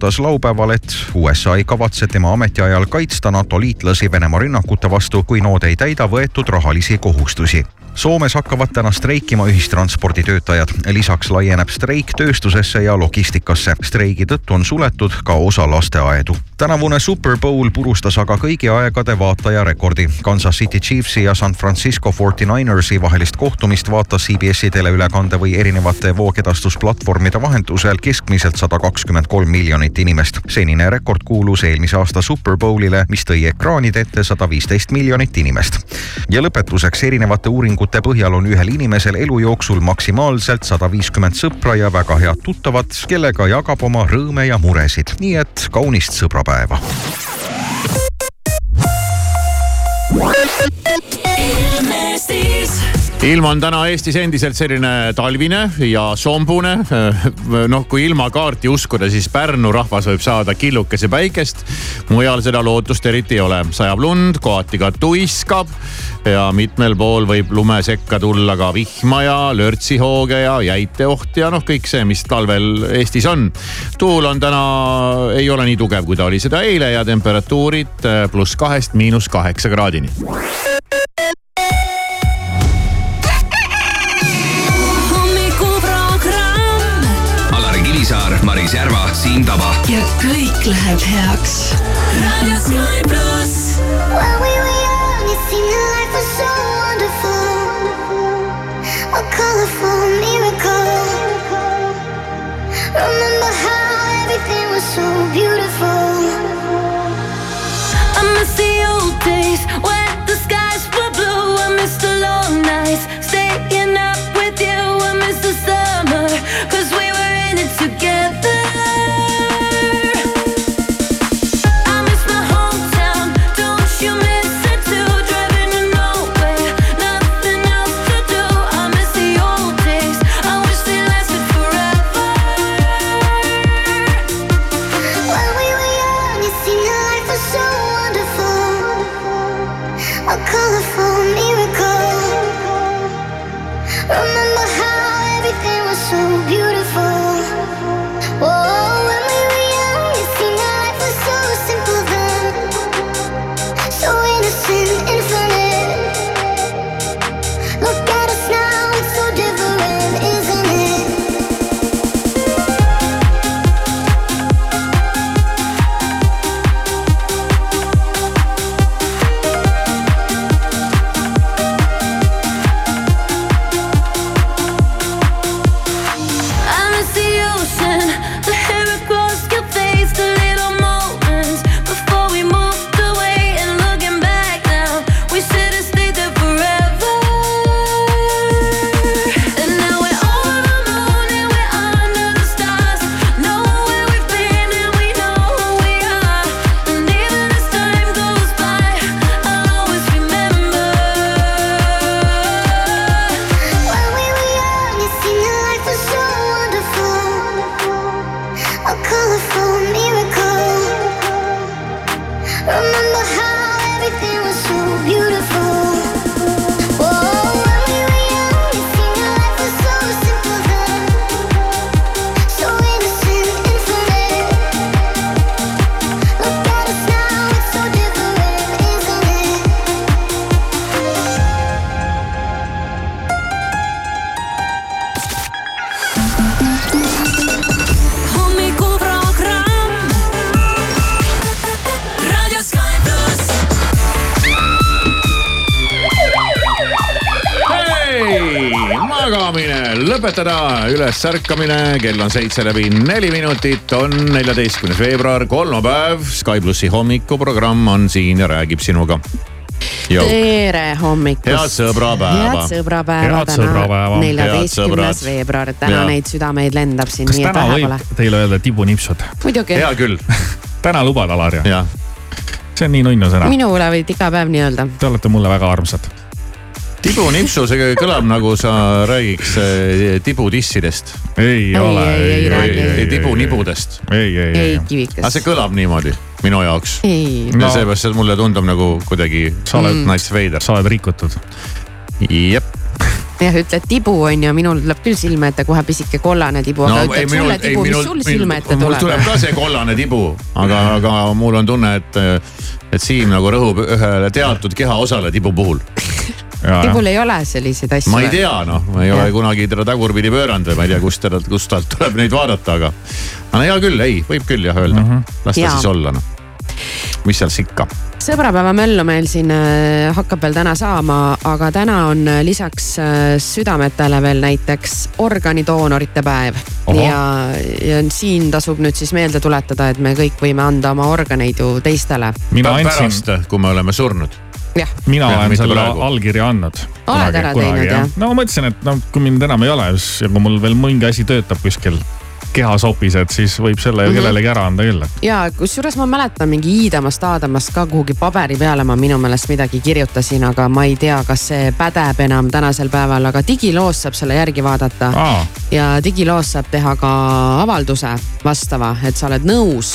teatas laupäeval, et USA ei kavatse tema ametiajal kaitsta NATO liitlasi Venemaa rünnakute vastu, kui nood ei täida võetud rahalisi kohustusi Soomes hakkavad täna streikima ühistransporditöötajad. lisaks laieneb streik tööstusesse ja logistikasse. streigi tõttu on suletud ka osa lasteaedu. Tänavune Super Bowl purustas aga kõigi aegade vaatajarekordi. Kansas City Chiefsi ja San Francisco 49ersi vahelist kohtumist vaatas CBS-i teleülekande või erinevate voogedastusplatvormide vahendusel keskmiselt sada kakskümmend kolm miljonit inimest. senine rekord kuulus eelmise aasta Super Bowlile, mis tõi ekraanide ette sada viisteist miljonit inimest. ja lõpetuseks erinevate uuringute põhjal on ühel inimesel elu jooksul maksimaalselt sada viiskümmend sõpra ja väga head tuttavad, kellega jagab oma rõõme ja muresid. nii et kaunist sõbrapäeva. päivä. Ilmestyis. Ilm on täna Eestis endiselt selline talvine ja sombune. noh, kui ilmakaarti uskuda, siis Pärnu rahvas võib saada killukese päikest. mujal seda lootust eriti ei ole, sajab lund, kohati ka tuiskab ja mitmel pool võib lume sekka tulla ka vihma ja lörtsihooge ja jäiteoht ja noh, kõik see, mis talvel Eestis on. tuul on täna, ei ole nii tugev, kui ta oli seda eile ja temperatuurid pluss kahest miinus kaheksa kraadini. Maris Järva, Siim Taba. ja kõik läheb heaks. raadio Sky pluss. When we were young, it seemed that life was so wonderful. A colorful miracle. Remember how everything was so beautiful. I miss the old days when lõpetada, ülesärkamine, kell on seitse läbi neli minutit, on neljateistkümnes veebruar, kolmapäev. Sky plussi hommikuprogramm on siin ja räägib sinuga. tere hommikust. Head sõbrapäeva. head sõbrapäeva täna, neljateistkümnes veebruar, täna Jaa. neid südameid lendab siin kas täna võib pole. teile öelda tibunipsud? muidugi, hea küll, täna lubad, Alar, ja jah. see on nii nunnu sõna. minu üle võid iga päev nii öelda. Te olete mulle väga armsad. Tibunipsu, see kõlab nagu sa räägiks eh, tibudissidest. ei ole. tibunibudest. ei, ei, ei aga see kõlab niimoodi minu jaoks. No. seepärast see mulle tundub nagu kuidagi Sa oled- nice veider. sa oled rikutud. jep, jah, ütled tibu on ju, minul tuleb küll silme ette kohe pisike kollane tibu, aga ütled sulle tibu, mis sul silme ette mul tuleb tuleb? ka see kollane tibu, aga, aga mul on tunne, et, et Siim nagu rõhub ühele teatud kehaosale tibu puhul. tibul ei ole selliseid asju. ma ei tea, noh, ma ei ole Jah. kunagi teda tagurpidi pööranud ja ma ei tea, kust teda, kust talt tuleb neid vaadata, aga. aga hea küll, ei, võib küll jah öelda mm, -hmm. las ta Jaa. siis olla noh. mis seal sikka. sõbrapäeva möllu meil siin äh, hakkab veel täna saama, aga täna on äh, lisaks äh, südametele veel näiteks organidoonorite päev. Ja, ja siin tasub nüüd siis meelde tuletada, et me kõik võime anda oma organeid ju teistele. mina andsin, pärast, kui me oleme surnud. Mina Jah, olen selle praegu. allkirja andnud. Oled ära teinud, jah? no ma mõtlesin, et no kui mind enam ei ole, ja kui mul veel mingi asi töötab kuskil kehasopis, et siis võib selle ju Mhm. kellelegi ära anda küll. ja kusjuures ma mäletan mingi Iidamast, Aadamast ka kuhugi paberi peale ma minu meelest midagi kirjutasin, aga ma ei tea, kas see pädeb enam tänasel päeval, aga digiloos saab selle järgi vaadata aa, ja digiloos saab teha ka avalduse vastava, et sa oled nõus,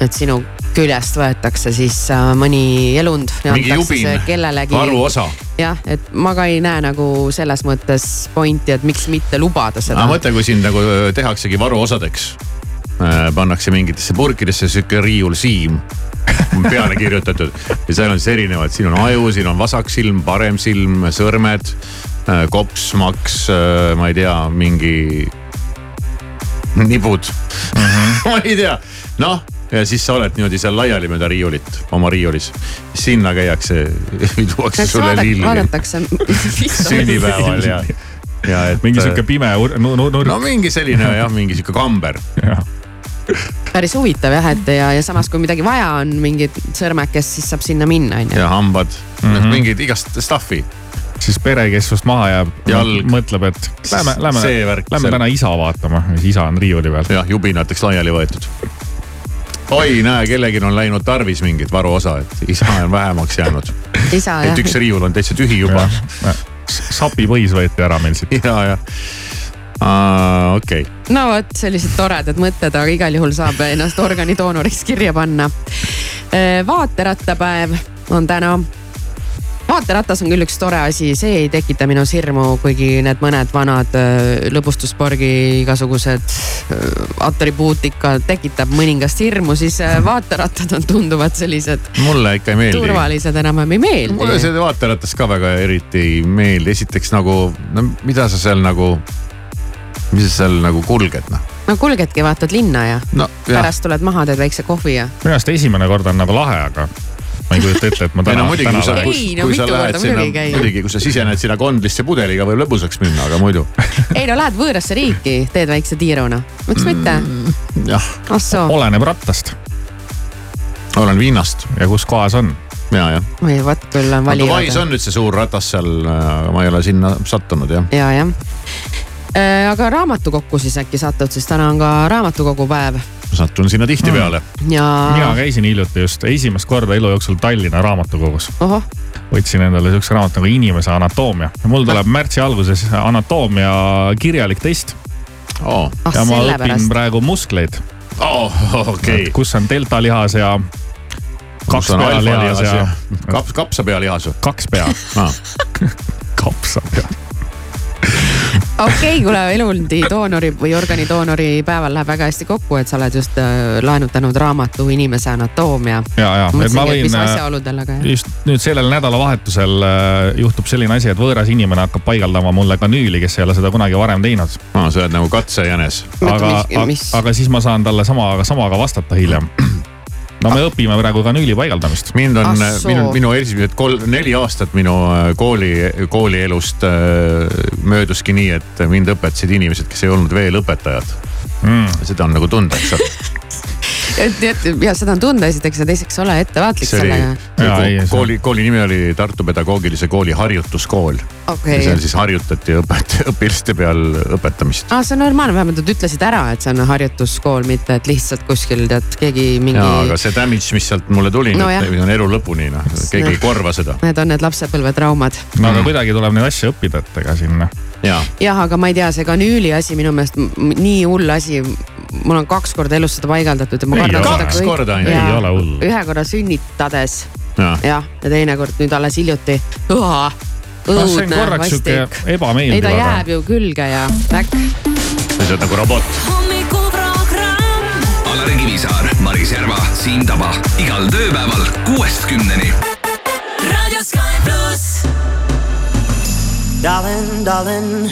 et sinu küljest võetakse siis äh, mõni elund kellelegi. varuosa. jah, et ma ka ei näe nagu selles mõttes pointi, et miks mitte lubada seda aga. mõtle, kui sind nagu öö, tehaksegi varuosadeks. pannakse mingitesse purkidesse sihuke riiul Siim peale kirjutatud ja seal on siis erinevad, siin on aju, siin on vasak silm, parem silm, sõrmed, kops, maks, ma ei tea, mingi nibud mm. -hmm. ma ei tea, noh ja siis sa oled niimoodi seal laiali mööda riiulit, oma riiulis. sinna käiakse, tuuakse sulle lilli vaadatakse. sünnipäeval ja, ja et. mingi sihuke pime ur- nu- nu- nurk no mingi selline jah, mingi sihuke kamber. päris huvitav jah, et ja, ja samas, kui midagi vaja on, mingid sõrmekest, siis saab sinna minna, onju. ja hambad mm. -hmm. mingid igast stuff'i. siis pere, kes sinust maha jääb, Jalg. mõtleb, et lähme, lähme, lähme täna isa vaatama, siis isa on riiuli peal. jah, jubinateks laiali võetud. oi, näe, kellelgi on läinud tarvis mingit varuosa, et isa on vähemaks jäänud. et jah, üks riiul on täitsa tühi juba. sapipõis võeti ära meil siit. ja, ja. okei okay., no vot, sellised toredad mõtted, aga igal juhul saab ennast organidoonoriks kirja panna. vaaterattapäev on täna vaateratas on küll üks tore asi, see ei tekita minus hirmu, kuigi need mõned vanad öö, lõbustussporgi igasugused öö, atribuutika tekitab mõningast hirmu, siis öö, vaaterattad on tunduvalt sellised mulle ikka ei meeldi. turvalised enam-vähem ei mulle meeldi. see vaateratas ka väga eriti ei meeldi, esiteks nagu, no mida sa seal nagu, mis sa seal nagu kulged noh. no kulgedki, vaatad linna ja no jah, pärast tuled maha, teed väikse kohvi ja. minu arust esimene kord on nagu lahe, aga ma ei kujuta ette, et ma ei täna no, muidugi, kui sa Ei, no kui sa mitu lähed korda sinna muidugi ei käi., muidugi, kui sa sisened sinna kondlisse pudeliga võib lõbusaks minna, aga muidu ei no lähed võõrasse riiki, teed väikse tiiruna, miks mitte? jah, ah soo, oleneb rattast olen Viinast ja kus kohas on. ja, jah. oi vot küll on Dubais valivad. on nüüd see suur ratas seal, aga ma ei ole sinna sattunud jah. ja, jah. aga raamatukokku siis äkki satud, sest täna on ka raamatukogu päev satun sinna tihtipeale ja. mina käisin hiljuti just esimest korda elu jooksul Tallinna raamatukogus. võtsin endale siukse raamatu nagu Inimese anatoomia ja mul tuleb märtsi alguses anatoomia kirjalik test oh.. ah ja ma õpin sellepärast. praegu muskleid, Oh, okei okay.. kus on deltalihas ja kaks pealihas ja kaps, kapsapealihas või kaks pea, ah.? kapsapea. okei, kuule elundi doonori või organidoonori päeval läheb väga hästi kokku, et sa oled just äh, laenutanud raamatu Inimese anatoomia. ja, ja, et ma võin äh, aga just nüüd sellel nädalavahetusel äh, juhtub selline asi, et võõras inimene hakkab paigaldama mulle kanüüli, kes ei ole seda kunagi varem teinud. Ah, sa oled nagu katsejänes. aga mis- aga siis ma saan talle sama, samaga vastata hiljem. No me õpime praegu kanüüli paigaldamist. mind on Ah minu, minu esimesed kolm, neli aastat minu äh, kooli, koolielust äh, mööduski nii, et mind õpetasid inimesed, kes ei olnud veel õpetajad Mm. seda on nagu tunda, eks ole. et, et ja seda on tunda esiteks ja teiseks ole ettevaatlik sellega., Jaa, kooli, kooli nimi oli Tartu Pedagoogilise Kooli harjutuskool. Ja okei seal siis harjutati õpet-, õpilaste peal õpetamist. aa, see on normaalne, vähemalt nad ütlesid ära, et see on harjutuskool, mitte et lihtsalt kuskil tead keegi mingi ja, aga see damage, mis sealt mulle tuli No on elu lõpuni noh, keegi ei korva seda. Need on need lapsepõlvetraumad. no aga kuidagi tuleb neid asju õppida, et ega siin ja jah, aga ma ei tea, see kanüüli asi minu meelest nii hull asi. mul on kaks korda elus seda paigaldatud ja ma kardan seda Kaks korda ainult? Ei ole hull. ühe korra sünnitades ja jah, ja teine kord nüüd alles hiljuti. noh, see on õudne, korraks sihuke vastik. ei, ebameeldiv, ta aga jääb ju külge ja täkk. sa oled nagu robot. Alari Kivisaar, Maris Järva, Siim Taba igal tööpäeval kuuest kümneni. raadio Sky. Darling, darling,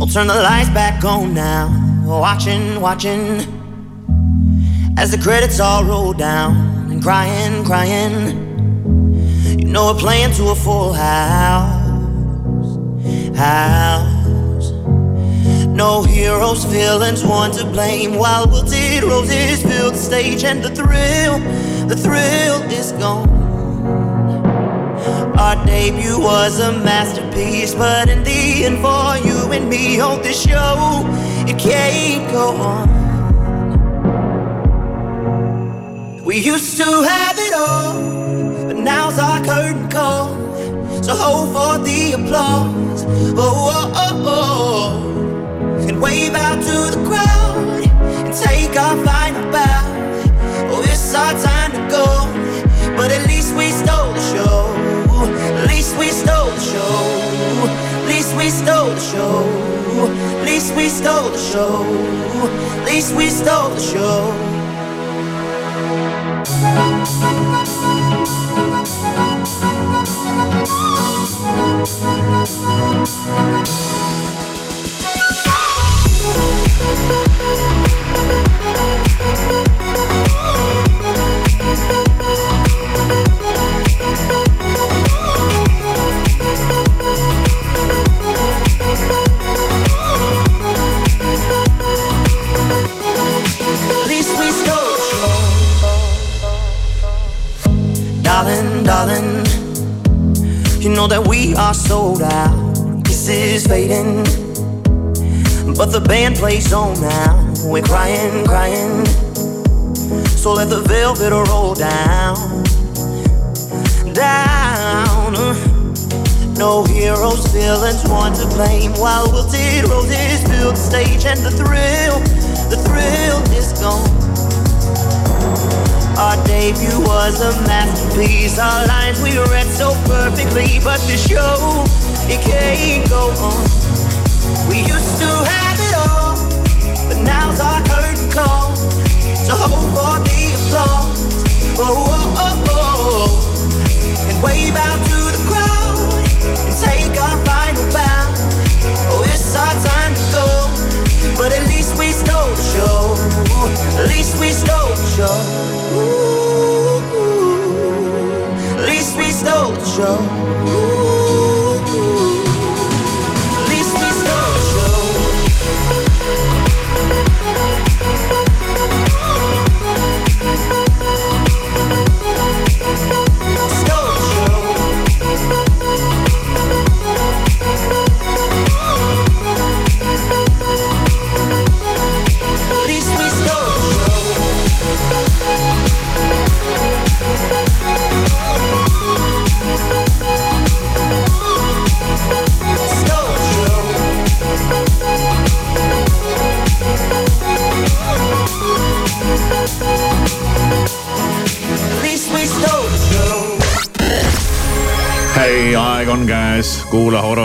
I'll turn the lights back on now. Watching, watching, as the credits all roll down and crying, crying. You know we're playing to a full house, house. No heroes, villains, one to blame. While wilted roses fill the stage, and the thrill, the thrill is gone. Our debut was a masterpiece, but in the end, for you and me on this show, it can't go on. We used to have it all, but now's our curtain call. So hold for the applause. Oh, oh, oh, oh. And wave out to the crowd and take our final bow. Oh, it's our time to go, but at least we stole the show. At least we stole the show. At least we stole the show. At least we stole the show. At least we stole the show. Plays on now. We're crying, crying. So let the velvet roll down, down. No heroes, villains, one to blame. While wilted roses fill the stage, and the thrill, the thrill is gone. Our debut was a masterpiece. Our lines we read so perfectly, but the show it can't go on. So hold for the applause. Oh, oh, oh, and wave out to the crowd and take our final bow. Oh, it's our time to go, but at least we stole the show. At least we stole the show. Ooh, at least we stole the show. Ooh,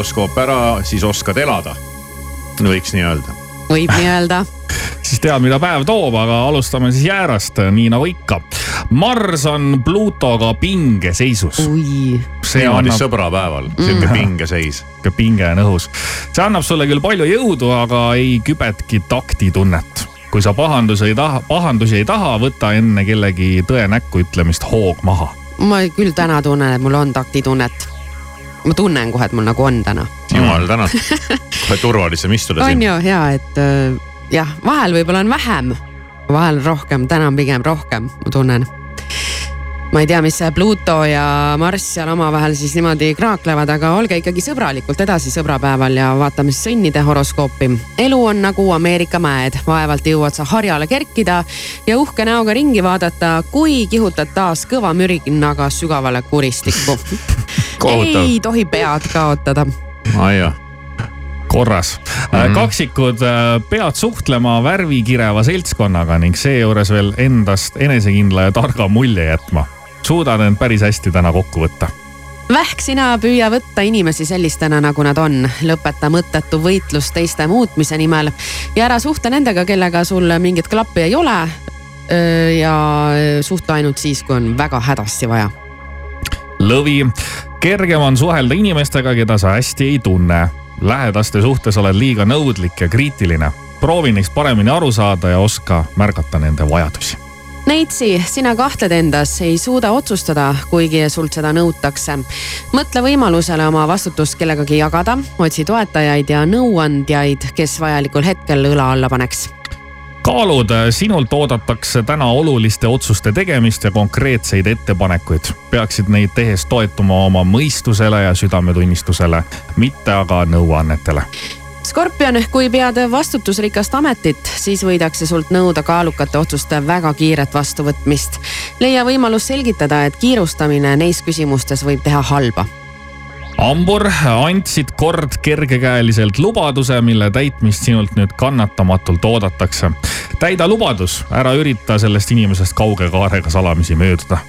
horoskoop ära, siis oskad elada. võiks nii öelda. võib nii öelda. siis tead, mida päev toob, aga alustame siis jäärast, nii nagu ikka. Mars on Pluutoga pingeseisus. see niimoodi annab sõbrapäeval, sihuke Mm. pingeseis. sihuke pinge on õhus. see annab sulle küll palju jõudu, aga ei kübetki taktitunnet. kui sa pahandusi ei taha, pahandusi ei taha, võta enne kellegi tõe näkku ütlemist hoog maha. ma küll täna tunnen, et mul on taktitunnet. Ma tunnen kohe, et mul nagu on täna. jumal tänatud, kohe turvalisem istuda on siin. ju hea, et äh, jah, vahel võib-olla on vähem, vahel rohkem, täna on pigem rohkem, ma tunnen. ma ei tea, mis see Pluto ja Marss seal omavahel siis niimoodi kraaklevad, aga olge ikkagi sõbralikult edasi sõbrapäeval ja vaatame siis sõnnide horoskoopi. elu on nagu Ameerika mäed, vaevalt jõuad sa harjale kerkida ja uhke näoga ringi vaadata, kui kihutad taas kõva mürinaga sügavale kuristikku. Kohutav. ei tohi pead kaotada aia, korras mm. -hmm. kaksikud äh, pead suhtlema värvikireva seltskonnaga ning seejuures veel endast enesekindla ja targa mulje jätma. suudad end päris hästi täna kokku võtta. vähk sina püüa võtta inimesi sellistena, nagu nad on. lõpeta mõttetu võitlus teiste muutmise nimel ja ära suhtle nendega, kellega sul mingit klappi ei ole. ja suhtle ainult siis, kui on väga hädasti vaja. lõvi, kergem on suhelda inimestega, keda sa hästi ei tunne. lähedaste suhtes oled liiga nõudlik ja kriitiline. proovi neist paremini aru saada ja oska märgata nende vajadusi Neitsi, sina kahtled endas, ei suuda otsustada, kuigi sult seda nõutakse. mõtle võimalusele oma vastutust kellegagi jagada, otsi toetajaid ja nõuandjaid, kes vajalikul hetkel õla alla paneks kaalud, sinult oodatakse täna oluliste otsuste tegemist ja konkreetseid ettepanekuid. peaksid neid tehes toetuma oma mõistusele ja südametunnistusele, mitte aga nõuannetele Skorpion, kui pead vastutusrikast ametit, siis võidakse sult nõuda kaalukate otsuste väga kiiret vastuvõtmist. leia võimalus selgitada, et kiirustamine neis küsimustes võib teha halba hambur, andsid kord kergekäeliselt lubaduse, mille täitmist sinult nüüd kannatamatult oodatakse. täida lubadus, ära ürita sellest inimesest kauge kaarega salamisi mööduda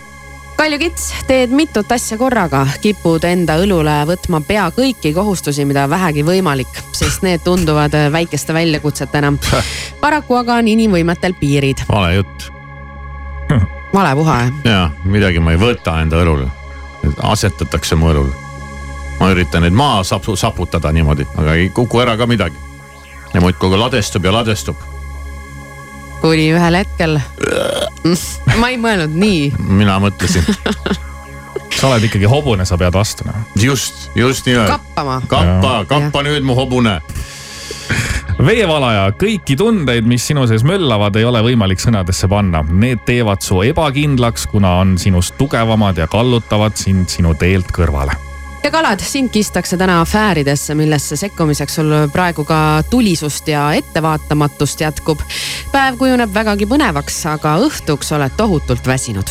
Kalju Kits, teed mitut asja korraga, kipud enda õlule võtma pea kõiki kohustusi, mida vähegi võimalik, sest need tunduvad väikeste väljakutsetena. paraku aga on inimvõimetel piirid. vale jutt. vale puha jah? ja midagi ma ei võta enda õlule, asetatakse mu õlule. Ma üritan neid maha sapu, saputada niimoodi, aga ei kuku ära ka midagi. ja muudkui ladestub ja ladestub kuni ühel hetkel. ma ei mõelnud nii. mina mõtlesin sa oled ikkagi hobune, sa pead vastu. just, just nii. kappama. kappa, kappa nüüd mu hobune veevalaja, kõiki tundeid, mis sinu sees möllavad, ei ole võimalik sõnadesse panna. Need teevad su ebakindlaks, kuna on sinust tugevamad ja kallutavad sind sinu teelt kõrvale ja kalad, sind kistakse täna afääridesse, millesse sekkumiseks sul praegu ka tulisust ja ettevaatamatust jätkub. päev kujuneb vägagi põnevaks, aga õhtuks oled tohutult väsinud.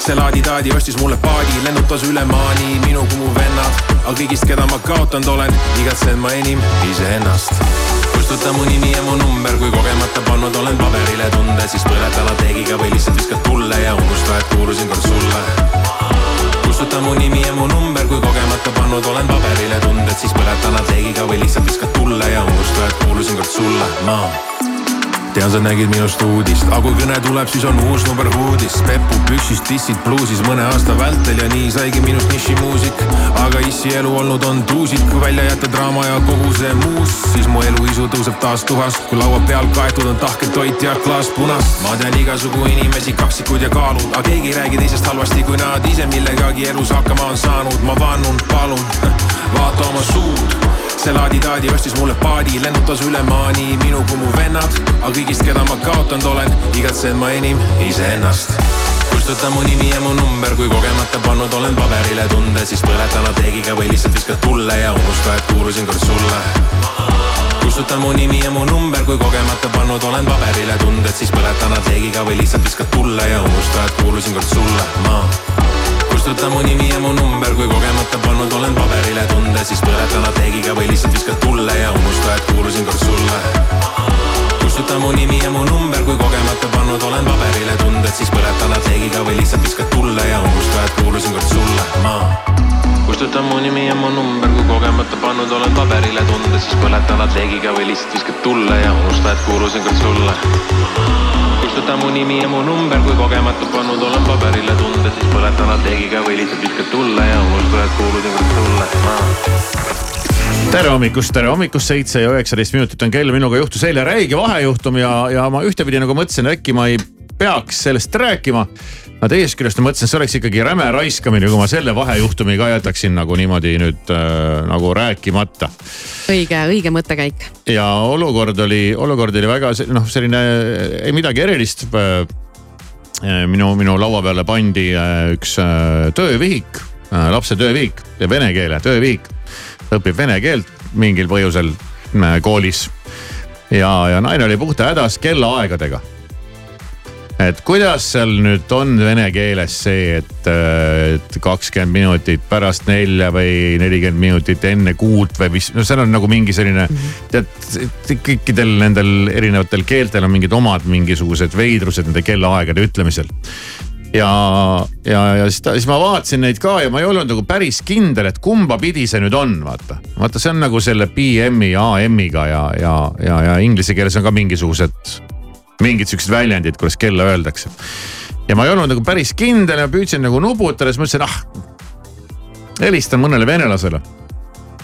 see laadi-taadi ostis mulle paadi, lennutas üle maani minu kui mu vennad. aga kõigist, keda ma kaotanud olen, igatsen ma enim iseennast. kustuta mu nimi ja mu number, kui kogemata pannud olen paberile tunde, siis põleta lateegiga või lihtsalt viskad tulle ja unusta, et kuulusin kord sulle. kustuta mu nimi ja mu number, kui kogemata pannud olen paberile tunded, siis põleta lateegiga või lihtsalt viskad tulle ja unusta, et kuulusin kord sulle, ma tean, sa nägid minust uudist, aga kui kõne tuleb, siis on uus number uudis. Pepu püksis, dissid bluusis mõne aasta vältel ja nii saigi minust nišimuusik. aga issi elu olnud on tuusik, kui välja jätta draama ja kogu see muus, siis mu eluisu tõuseb taas tuhast, kui laua peal kaetud on tahke toit ja klaas punast. ma tean igasugu inimesi, kaksikud ja kaalud, aga keegi ei räägi teisest halvasti, kui nad ise millegagi elus hakkama on saanud. ma vannun, palun, vaata oma suud see laadi-taadi ostis mulle paadi, lennutas üle maani minu kui mu vennad, aga kõigist, keda ma kaotanud olen, igatsen ma enim iseennast. kustuta mu nimi ja mu number, kui kogemata pannud olen paberile tunde, siis põleta lateegiga või lihtsalt viskad tulle ja unusta, et kuulusin kord sulle. kustuta mu nimi ja mu number, kui kogemata pannud olen paberile tunded, siis põleta lateegiga või lihtsalt viskad tulle ja unusta, et kuulusin kord sulle, ma kustuta mu nimi ja mu number, kui kogemata pannud olen paberile tunde, siis põleta lateegiga või lihtsalt viskad tulle ja unusta, et kuulusin kord sulle. Kustuta mu nimi ja mu number, kui kogemata pannud olen paberile tunded, siis põleta lateegiga või lihtsalt viskad tulle ja unusta, et kuulusin kord sulle, ma kustuta mu nimi ja mu number, kui kogemata pannud olen paberile tunded, siis põleta lateegiga või lihtsalt viskad tulle ja unusta, et kuulusin kord sulle. Kustuta mu nimi ja mu number, kui kogemata pannud olen paberile tunded, siis põleta lateegiga või lihtsalt viskad tulle ja unusta, et kuulusin kord sulle. Ma tere hommikust, tere hommikust, seitse ja üheksateist minutit on kell, minuga juhtus eile räige vahejuhtum ja, ja ma ühtepidi nagu mõtlesin, äkki ma ei peaks sellest rääkima. aga teisest küljest ma mõtlesin, et see oleks ikkagi räme raiskamine, kui ma selle vahejuhtumi ka jätaksin nagu niimoodi nüüd äh, nagu rääkimata. õige, õige mõttekäik. ja olukord oli, olukord oli väga noh, selline ei midagi erilist. minu, minu laua peale pandi äh, üks äh, töövihik lapse tööviik ja vene keele tööviik. Õpib vene keelt mingil põhjusel äh, koolis. ja, ja naine oli puhta hädas kellaaegadega et kuidas seal nüüd on vene keeles see, et, et kakskümmend minutit pärast nelja või nelikümmend minutit enne kuut või mis, no seal on nagu mingi selline tead, kõikidel nendel erinevatel keeltel on mingid omad mingisugused veidrused nende kellaaegade ütlemisel ja, ja, ja siis, ta, siis ma vaatasin neid ka ja ma ei olnud nagu päris kindel, et kumba pidi see nüüd on, vaata. vaata, see on nagu selle PM-i AM-iga ja, ja, ja, ja inglise keeles on ka mingisugused mingid siuksed väljendid, kuidas kella öeldakse. ja ma ei olnud nagu päris kindel ja püüdsin nagu nuputada, siis mõtlesin, ah. helistan mõnele venelasele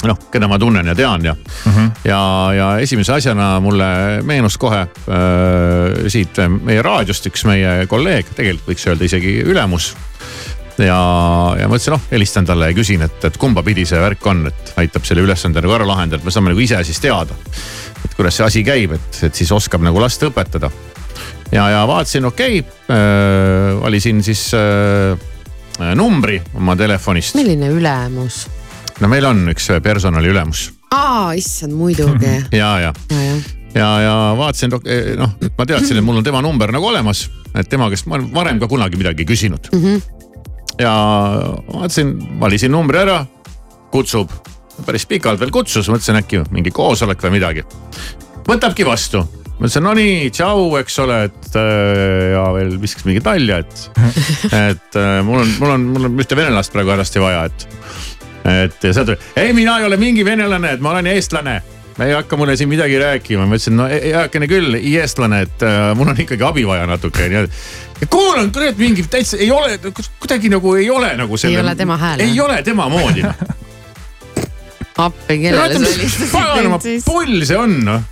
noh, keda ma tunnen ja tean ja mm, -hmm. ja, ja esimese asjana mulle meenus kohe äh, siit meie raadiost üks meie kolleeg, tegelikult võiks öelda isegi ülemus. ja, ja mõtlesin, noh helistan talle ja küsin, et, et kumba pidi see värk on, et aitab selle ülesande nagu ära lahendada, et me saame nagu ise siis teada et kuidas see asi käib, et, et siis oskab nagu last õpetada. ja, ja vaatasin, okei okay, äh,, valisin siis äh, numbri oma telefonist. milline ülemus? No meil on üks personaliülemus. aa, issand muidugi. ja, ja, ja, ja ja, ja vaatasin, noh, ma teadsin, et mul on tema number nagu olemas, et tema käest ma olen varem ka kunagi midagi küsinud mm. -hmm. ja vaatasin, valisin numbri ära, kutsub päris pikalt veel kutsus, mõtlesin äkki mingi koosolek või midagi. võtabki vastu, mõtlesin no nii, tšau, eks ole, et äh, ja veel viskas mingit nalja, et, et äh, mul on, mul on, mul on ühte venelast praegu hädasti vaja, et. Et ja sealt tuli, ei, mina ei ole mingi venelane, et ma olen eestlane ei hakka mulle siin midagi rääkima, ma ütlesin, no heakene küll, eestlane, et äh, mul on ikkagi abi vaja natuke ja nii. ja kuulan, kurat mingi täitsa ei ole, kuidagi nagu ei ole nagu selle. ei ole tema hääl. ei ole tema moodi appi, kellele sa helistasid siis? pull see on noh.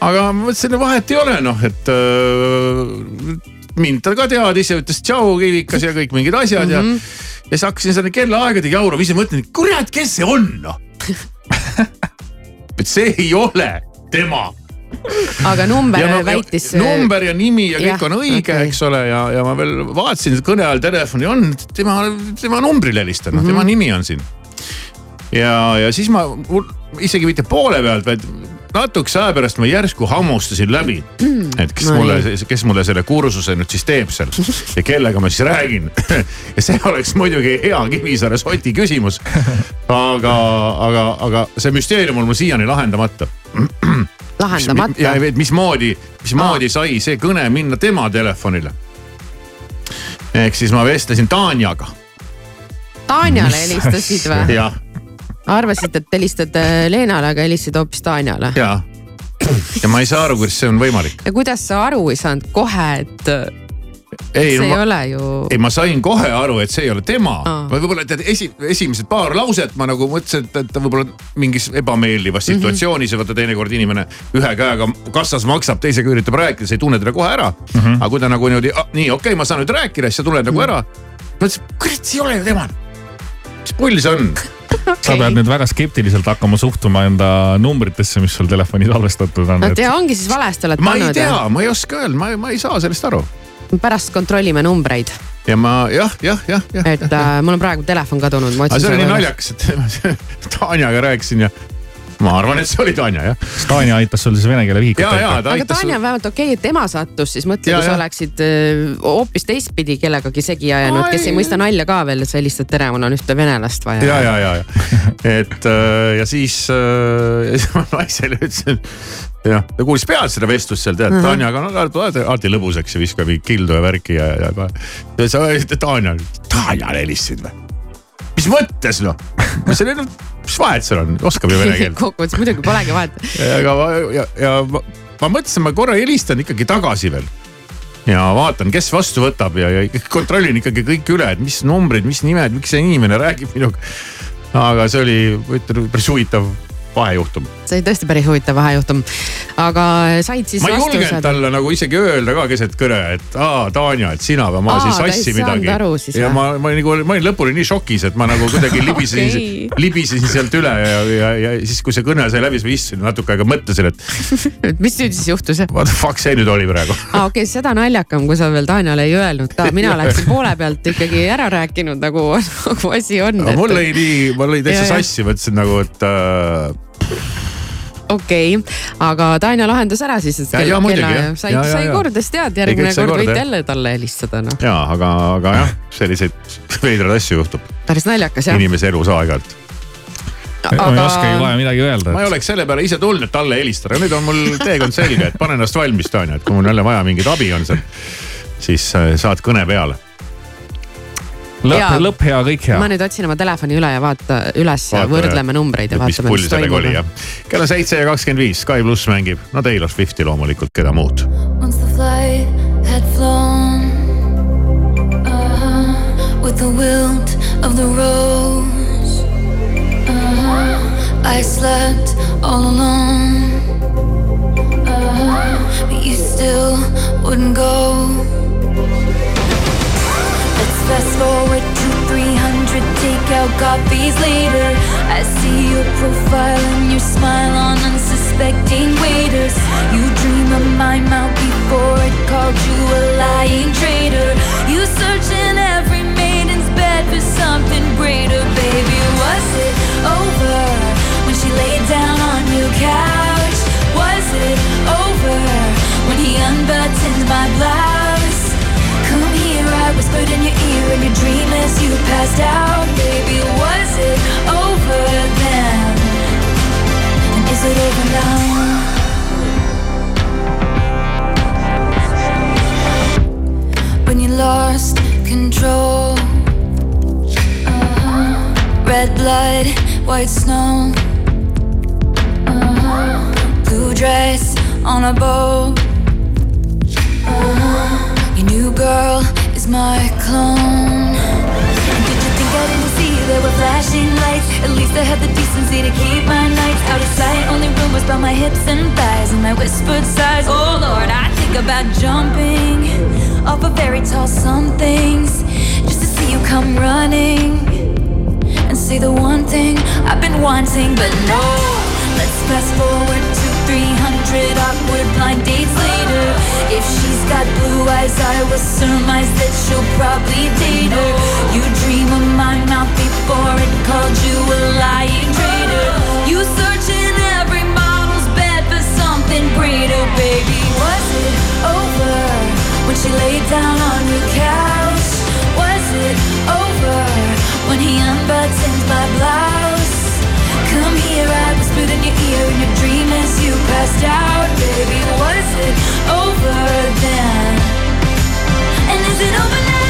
aga ma mõtlesin, et vahet ei ole noh, et äh, mind ta ka teadis ja ütles tšau kivikas ja kõik mingid asjad mm -hmm. ja. Ja siis hakkasin selle kellaaegadega jaurama, ise mõtlen, kurat, kes see on noh et see ei ole tema aga number no, väitis. number ja nimi ja kõik ja, on õige okay., eks ole, ja, ja ma veel vaatasin, kõne all telefoni on tema, tema numbrile helistan, mm -hmm. tema nimi on siin ja, ja siis ma, isegi mitte poole pealt, vaid natukese aja pärast ma järsku hammustasin läbi. et kes no, mulle, kes mulle selle kursuse nüüd siis teeb seal ja kellega ma siis räägin. ja see oleks muidugi hea Kivisaare soti küsimus. aga, aga, aga see müsteerium on mul siiani lahendamata. lahendamata? ja mismoodi, mismoodi sai see kõne minna tema telefonile. ehk siis ma vestlesin Tanjaga. Tanjale helistasid või? jah arvasid, et helistad äh, Leenale, aga helistasid hoopis Tanjale. ja, ja ma ei saa aru, kuidas see on võimalik. ja kuidas sa aru ei saanud kohe, et ei, see no, ei ma, ole ju. ei, ma sain kohe aru, et see ei ole tema ah.. võib-olla tead esi, esimesed paar lauset ma nagu mõtlesin, et, et ta võib-olla mingis ebameeldivas mhm. situatsioonis mm -hmm. ja vaata teinekord inimene ühe käega kassas maksab, teisega üritab rääkida, sa ei tunne teda kohe ära mm. -hmm. aga kui ta nagu niimoodi, nii okei okay,, ma saan nüüd rääkida, siis sa tuled nagu mm -hmm. ära. mõtlesin, kurat, see ei ole ju tema. mis pull see on okay.. sa pead nüüd väga skeptiliselt hakkama suhtuma enda numbritesse, mis sul telefoni salvestatud on. no tea, ongi siis valesti oled pannud. ma ei tea, ma ei oska öelda, ma, ma ei saa sellest aru. pärast kontrollime numbreid. ja ma jah, jah, jah, jah. et äh, mul on praegu telefon kadunud. aga see oli nii naljakas, et Tanjaga rääkisin ja ma arvan, et see oli Tanja jah. kas Tanja aitas sul siis vene keele vihikut teha? aga Tanja on vähemalt okei okay,, et tema sattus, siis mõtle, kui sa oleksid äh, hoopis teistpidi kellegagi segi ajanud, kes ei mõista nalja ka veel, et sa helistad tere, mul on ühte venelast vaja. ja, ja, ja, ja et äh, ja siis, äh, ma naisele ütlesin jah, ta kuulis pealt seda vestlust seal tead. Tanjaga on alati, alati lõbus, eks ju, viskab kildu ja värki ja, ja, ja sa Tanja, Tanjale helistasid või? mis mõttes noh, mis seal, mis vahet seal on, oskab ju vene keelt. kokkuvõttes muidugi polegi vahet. aga ma ja, ja ma, ma mõtlesin, ma korra helistan ikkagi tagasi veel ja vaatan, kes vastu võtab ja, ja kontrollin ikkagi kõik üle, et mis numbrid, mis nimed, miks see inimene räägib minuga. aga see oli, ütlen päris huvitav vahejuhtum. see oli tõesti päris huvitav vahejuhtum. aga said siis ma ei julgenud talle nagu isegi öelda ka keset kõne, et aa, Tanja, et sina või ma Aa, siis sassi midagi ja ma, ma nagu, ma olin lõpuni nii šokis, et ma nagu kuidagi libisesin okay., libisesin sealt üle ja, ja, ja siis, kui see kõne sai läbi, siis ma istusin natuke aega mõtlesin, et mis nüüd siis juhtus? what the fuck see nüüd oli praegu. aa okei okay,, seda naljakam, kui sa veel Tanjale ei öelnud ka, mina läksin poole pealt ikkagi ära rääkinud nagu, nagu asi on. aga mul lõi nii, mul lõi täitsa sassi, mõtlesin nagu, et äh, okei okay., aga Tanja lahendas ära siis, et Ja- ja muidugi, sai Ja- ja- sai ja. korda, siis tead, Ei, järgmine kord võid jälle talle helistada noh. jaa, aga, aga jah, selliseid veidraid asju juhtub päris naljakas jah. inimese elus aeg-ajalt. ma ei oskagi kohe midagi öelda ma ei oleks selle peale ise tulnud, et talle helistada, nüüd on mul teekond selge, et pane ennast valmis, Tanja, et kui mul jälle vaja mingit abi on seal, siis äh, saad kõne peale. Lõpp lõpp hea, kõik hea ma. nüüd otsin oma telefoni üle ja vaata üles ja Vaata, võrdleme numbreid ja vaatame, mis toimub kell on seitse ja kakskümmend viis, Sky pluss mängib, no Taylor Swifti loomulikult, keda muud. Uh-huh, with the wilt of the rose, uh-huh, I slept all alone. Uh-huh, but you still wouldn't go. Fast forward to 300 takeout coffees later. I see your profile and your smile on unsuspecting waiters. You dream of my mouth before it called you a lying traitor. You search in every maiden's bed for something greater, baby. Was it over when she laid down on your couch? Was it over when he unbuttoned my blouse? Come here, I whispered in your on a boat. Uh-huh. Your new girl is my clone. Did you think I didn't see there were flashing lights? At least I had the decency to keep my nights out of sight. Only rumors about my hips and thighs and my whispered sighs. Oh Lord, I think about jumping off of very tall somethings just to see you come running and say the one thing I've been wanting, but no. Let's fast forward 300 awkward blind dates later. If she's got blue eyes, I will surmise that she'll probably date her. You dream of my mouth before it called you a lying traitor. You search in every model's bed for something greater, baby. Was it over when she laid down on your couch? Was it over when he unbuttoned my blouse? Come here, I whispered in your ear in your dream as you passed out, baby. Was it over then? And is it over now?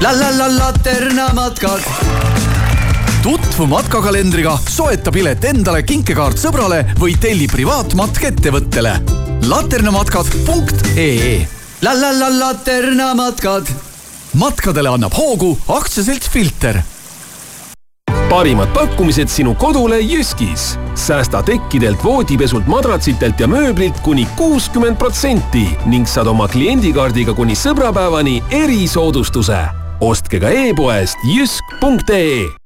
La la la Laterna matkad. tutvu matkakalendriga, soeta pilet endale, kinkekaart sõbrale või telli privaatmatk ettevõttele. laternamatkad.ee la la la Laterna matkad. matkadele annab hoogu aktsiaselts Filter parimad pakkumised sinu kodule Jyskis. Säästa tekkidelt, voodipesult, madratsitelt ja mööblilt kuni kuuskümmend protsenti ning saad oma kliendikaardiga kuni sõbrapäevani erisoodustuse. ostke ka e-poest jysk.ee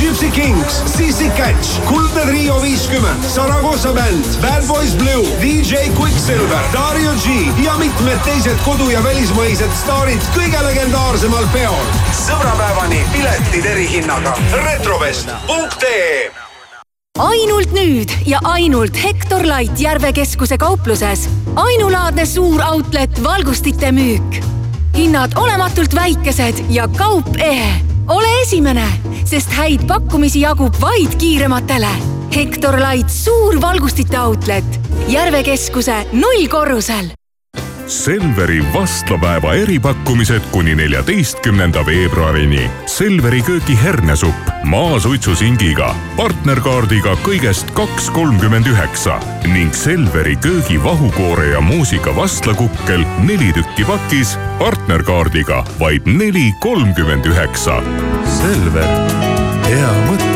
Gypsy Kings, Sissi Catch, Kuldne Trio viiskümmend, Saragossa bänd, Bad Boys Blue, DJ Quicksilver, Dario G ja mitmed teised kodu- ja välismaised staarid kõige legendaarsemal peol. sõbrapäevani piletid erihinnaga. retrovest.ee ainult nüüd ja ainult Hektor Light Järve keskuse kaupluses. ainulaadne suur outlet valgustite müük. hinnad olematult väikesed ja kaup ehe ole esimene, sest häid pakkumisi jagub vaid kiirematele. Hektor Light suur valgustite outlet Järve keskuse nullkorrusel Selveri vastlapäeva eripakkumised kuni neljateistkümnenda veebruarini. Selveri köögi hernesupp maasuitsusingiga, partnerkaardiga kõigest kaks kolmkümmend üheksa ning Selveri köögi vahukoore ja muusika vastlakukkel neli tükki pakis, partnerkaardiga vaid neli kolmkümmend üheksa. Selver, hea mõte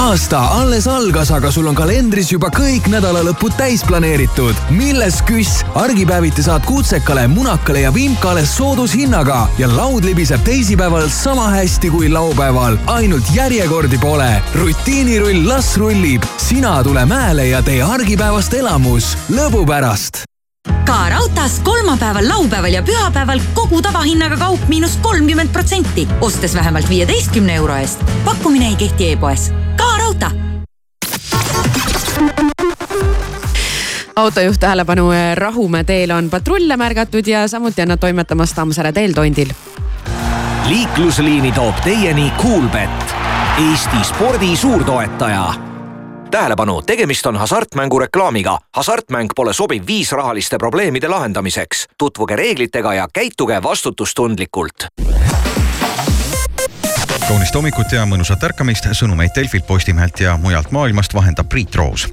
aasta alles algas, aga sul on kalendris juba kõik nädalalõpud täis planeeritud. milles küss? argipäeviti saad kuutsekale, munakale ja vimkale soodushinnaga ja laud libiseb teisipäeval sama hästi kui laupäeval. ainult järjekordi pole. rutiinirull las rullib. sina tule mäele ja tee argipäevast elamus lõbu pärast ka raudtees kolmapäeval, laupäeval ja pühapäeval kogu tavahinnaga kaup miinus kolmkümmend protsenti, ostes vähemalt viieteistkümne euro eest. pakkumine ei kehti e-poes. Autojuht tähelepanu, Rahumäe teel on patrulle märgatud ja samuti on nad toimetamas Tammsaare teel tondil. liiklusliini toob teieni Coolbet, Eesti spordi suurtoetaja tähelepanu, tegemist on hasartmängureklaamiga. hasartmäng pole sobiv viis rahaliste probleemide lahendamiseks. tutvuge reeglitega ja käituge vastutustundlikult kaunist hommikut ja mõnusat ärkamist, sõnumeid Delfilt, Postimehelt ja mujalt maailmast vahendab Priit Roos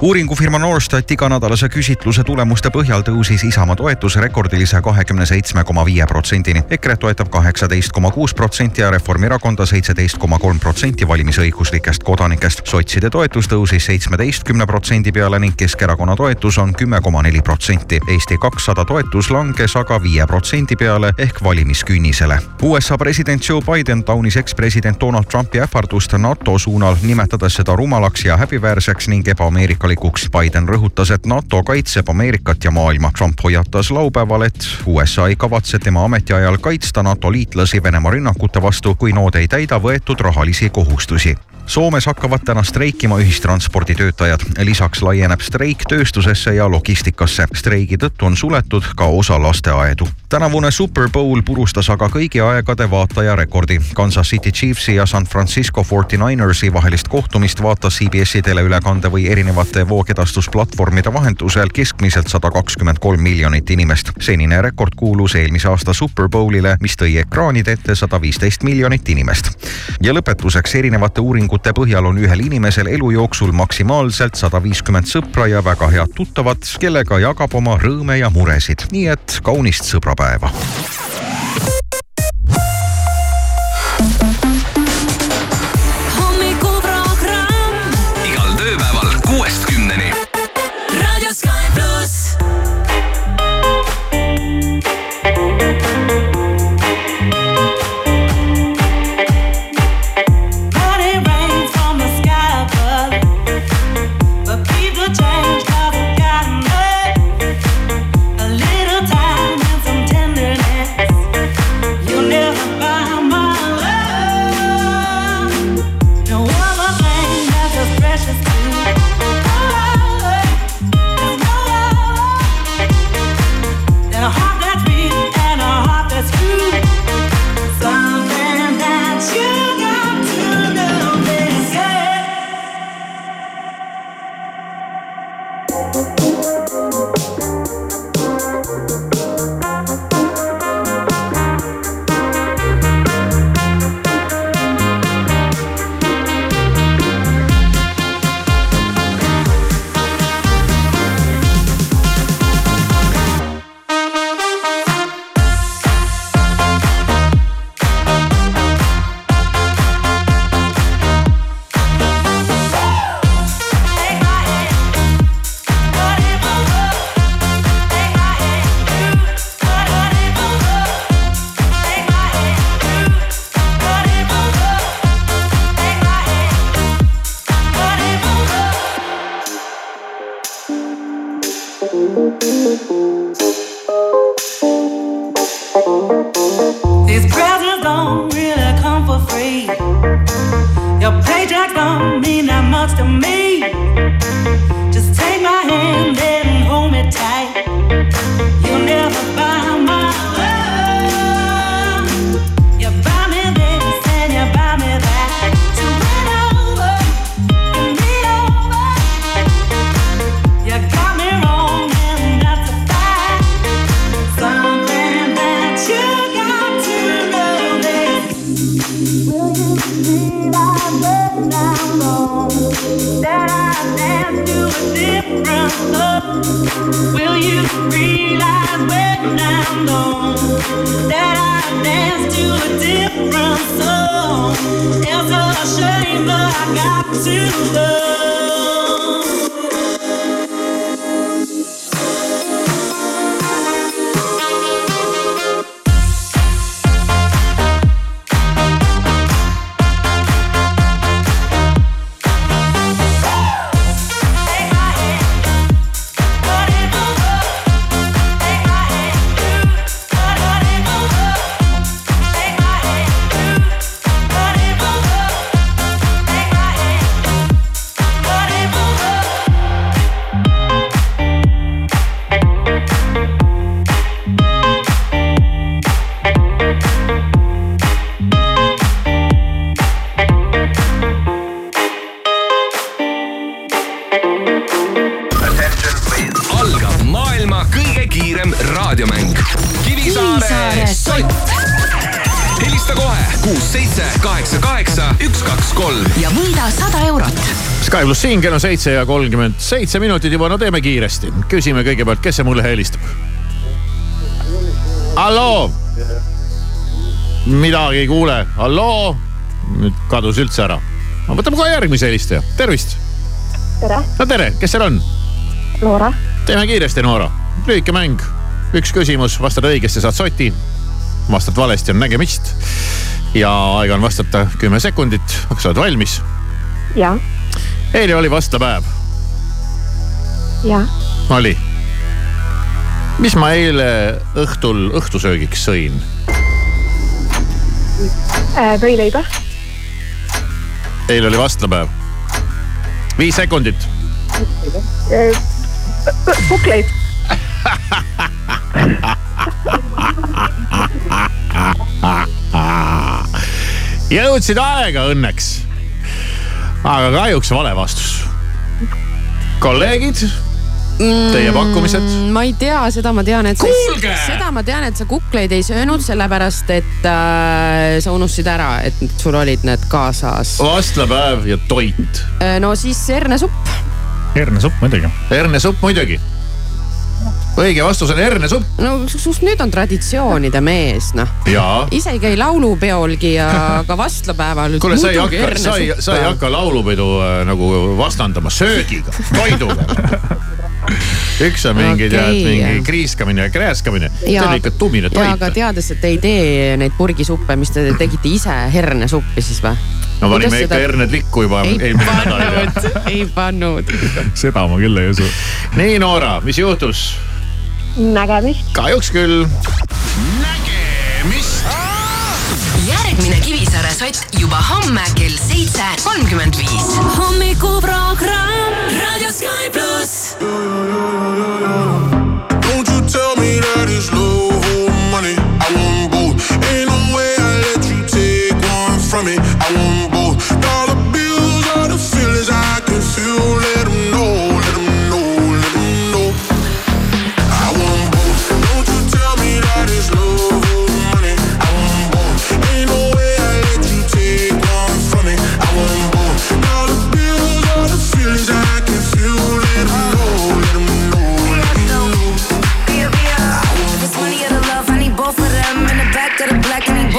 uuringufirma Norstat iganädalase küsitluse tulemuste põhjal tõusis Isamaa toetus rekordilise kahekümne seitsme koma viie protsendini. EKRE toetab kaheksateist koma kuus protsenti ja Reformierakonda seitseteist koma kolm protsenti valimisõiguslikest kodanikest. sotside toetus tõusis seitsmeteistkümne protsendi peale ning Keskerakonna toetus on kümme koma neli protsenti. Eesti kakssada toetus langes aga viie protsendi peale ehk valimiskünnisele. USA president Joe Biden taunis ekspresident Donald Trumpi ähvardust NATO suunal, nimetades seda rumalaks ja häbiväärseks ning ebameerikalikuks vajalikuks. Biden rõhutas, et NATO kaitseb Ameerikat ja maailma. Trump hoiatas laupäeval, et USA ei kavatse tema ametiajal kaitsta NATO liitlasi Venemaa rünnakute vastu, kui nood ei täida võetud rahalisi kohustusi Soomes hakkavad täna streikima ühistransporditöötajad. lisaks laieneb streik tööstusesse ja logistikasse. streigi tõttu on suletud ka osa lasteaedu. tänavune Super Bowl purustas aga kõigi aegade vaatajarekordi. Kansas City Chiefsi ja San Francisco 49ersi vahelist kohtumist vaatas CBS-i teleülekande või erinevate voogedastusplatvormide vahendusel keskmiselt sada kakskümmend kolm miljonit inimest. senine rekord kuulus eelmise aasta Super Bowlile, mis tõi ekraanide ette sada viisteist miljonit inimest. ja lõpetuseks erinevate uuringute uuringute põhjal on ühel inimesel elu jooksul maksimaalselt sada viiskümmend sõpra ja väga head tuttavad, kellega jagab oma rõõme ja muresid. nii et kaunist sõbrapäeva. Got to love. Siin kell on seitse ja kolmkümmend seitse minutit juba, no teeme kiiresti. küsime kõigepealt, kes see mulle helistab? halloo? midagi ei kuule, halloo? nüüd kadus üldse ära. no võtame kohe järgmise helistaja, tervist. tere, no tere, kes seal on? Loora. teeme kiiresti, Noora. lühike mäng, üks küsimus, vastad õigesti, saad soti. vastad valesti, on nägemist. ja aega on vastata kümme sekundit, kas oled valmis? ja, eile oli vastlapäev, ja, oli. mis ma eile õhtul õhtusöögiks sõin? võileiba, eile oli vastlapäev. viis sekundit. kukleid, jõudsid aega õnneks. Aga kahjuks vale vastus. kolleegid, teie pakkumised? Mm, ma ei tea, seda ma tean, et Kuulge! seda ma tean, et sa kukleid ei söönud, sellepärast et äh, sa unustasid ära, et sul olid need kaasas. vastlapäev ja toit. no siis hernesupp. hernesupp muidugi. hernesupp muidugi. Õige vastus on hernesupp. no sinust nüüd on traditsioonide mees, noh. ise ei käi laulupeolgi ja ka vastlapäeval. kuule, sa ei hakka, sa ei, sa ei hakka laulupidu äh, nagu vastandama söögiga, toiduga. üks on mingi okay, tead, mingi kriiskamine ja krääskamine. see on ikka tumine ja aga toit. teades, et te ei tee neid purgisuppe, mis te tegite ise hernesuppi siis või? no panime ikka herned likku juba ei eelmine nädal. pannud, ei pannud. seda ma küll ei usu. nii, Noora, mis juhtus? nägemist, kahjuks küll. järgmine Kivisaare sott juba homme kell seitse kolmkümmend viis. hommikuprogramm Raadio Sky pluss. Don't you tell me that it's love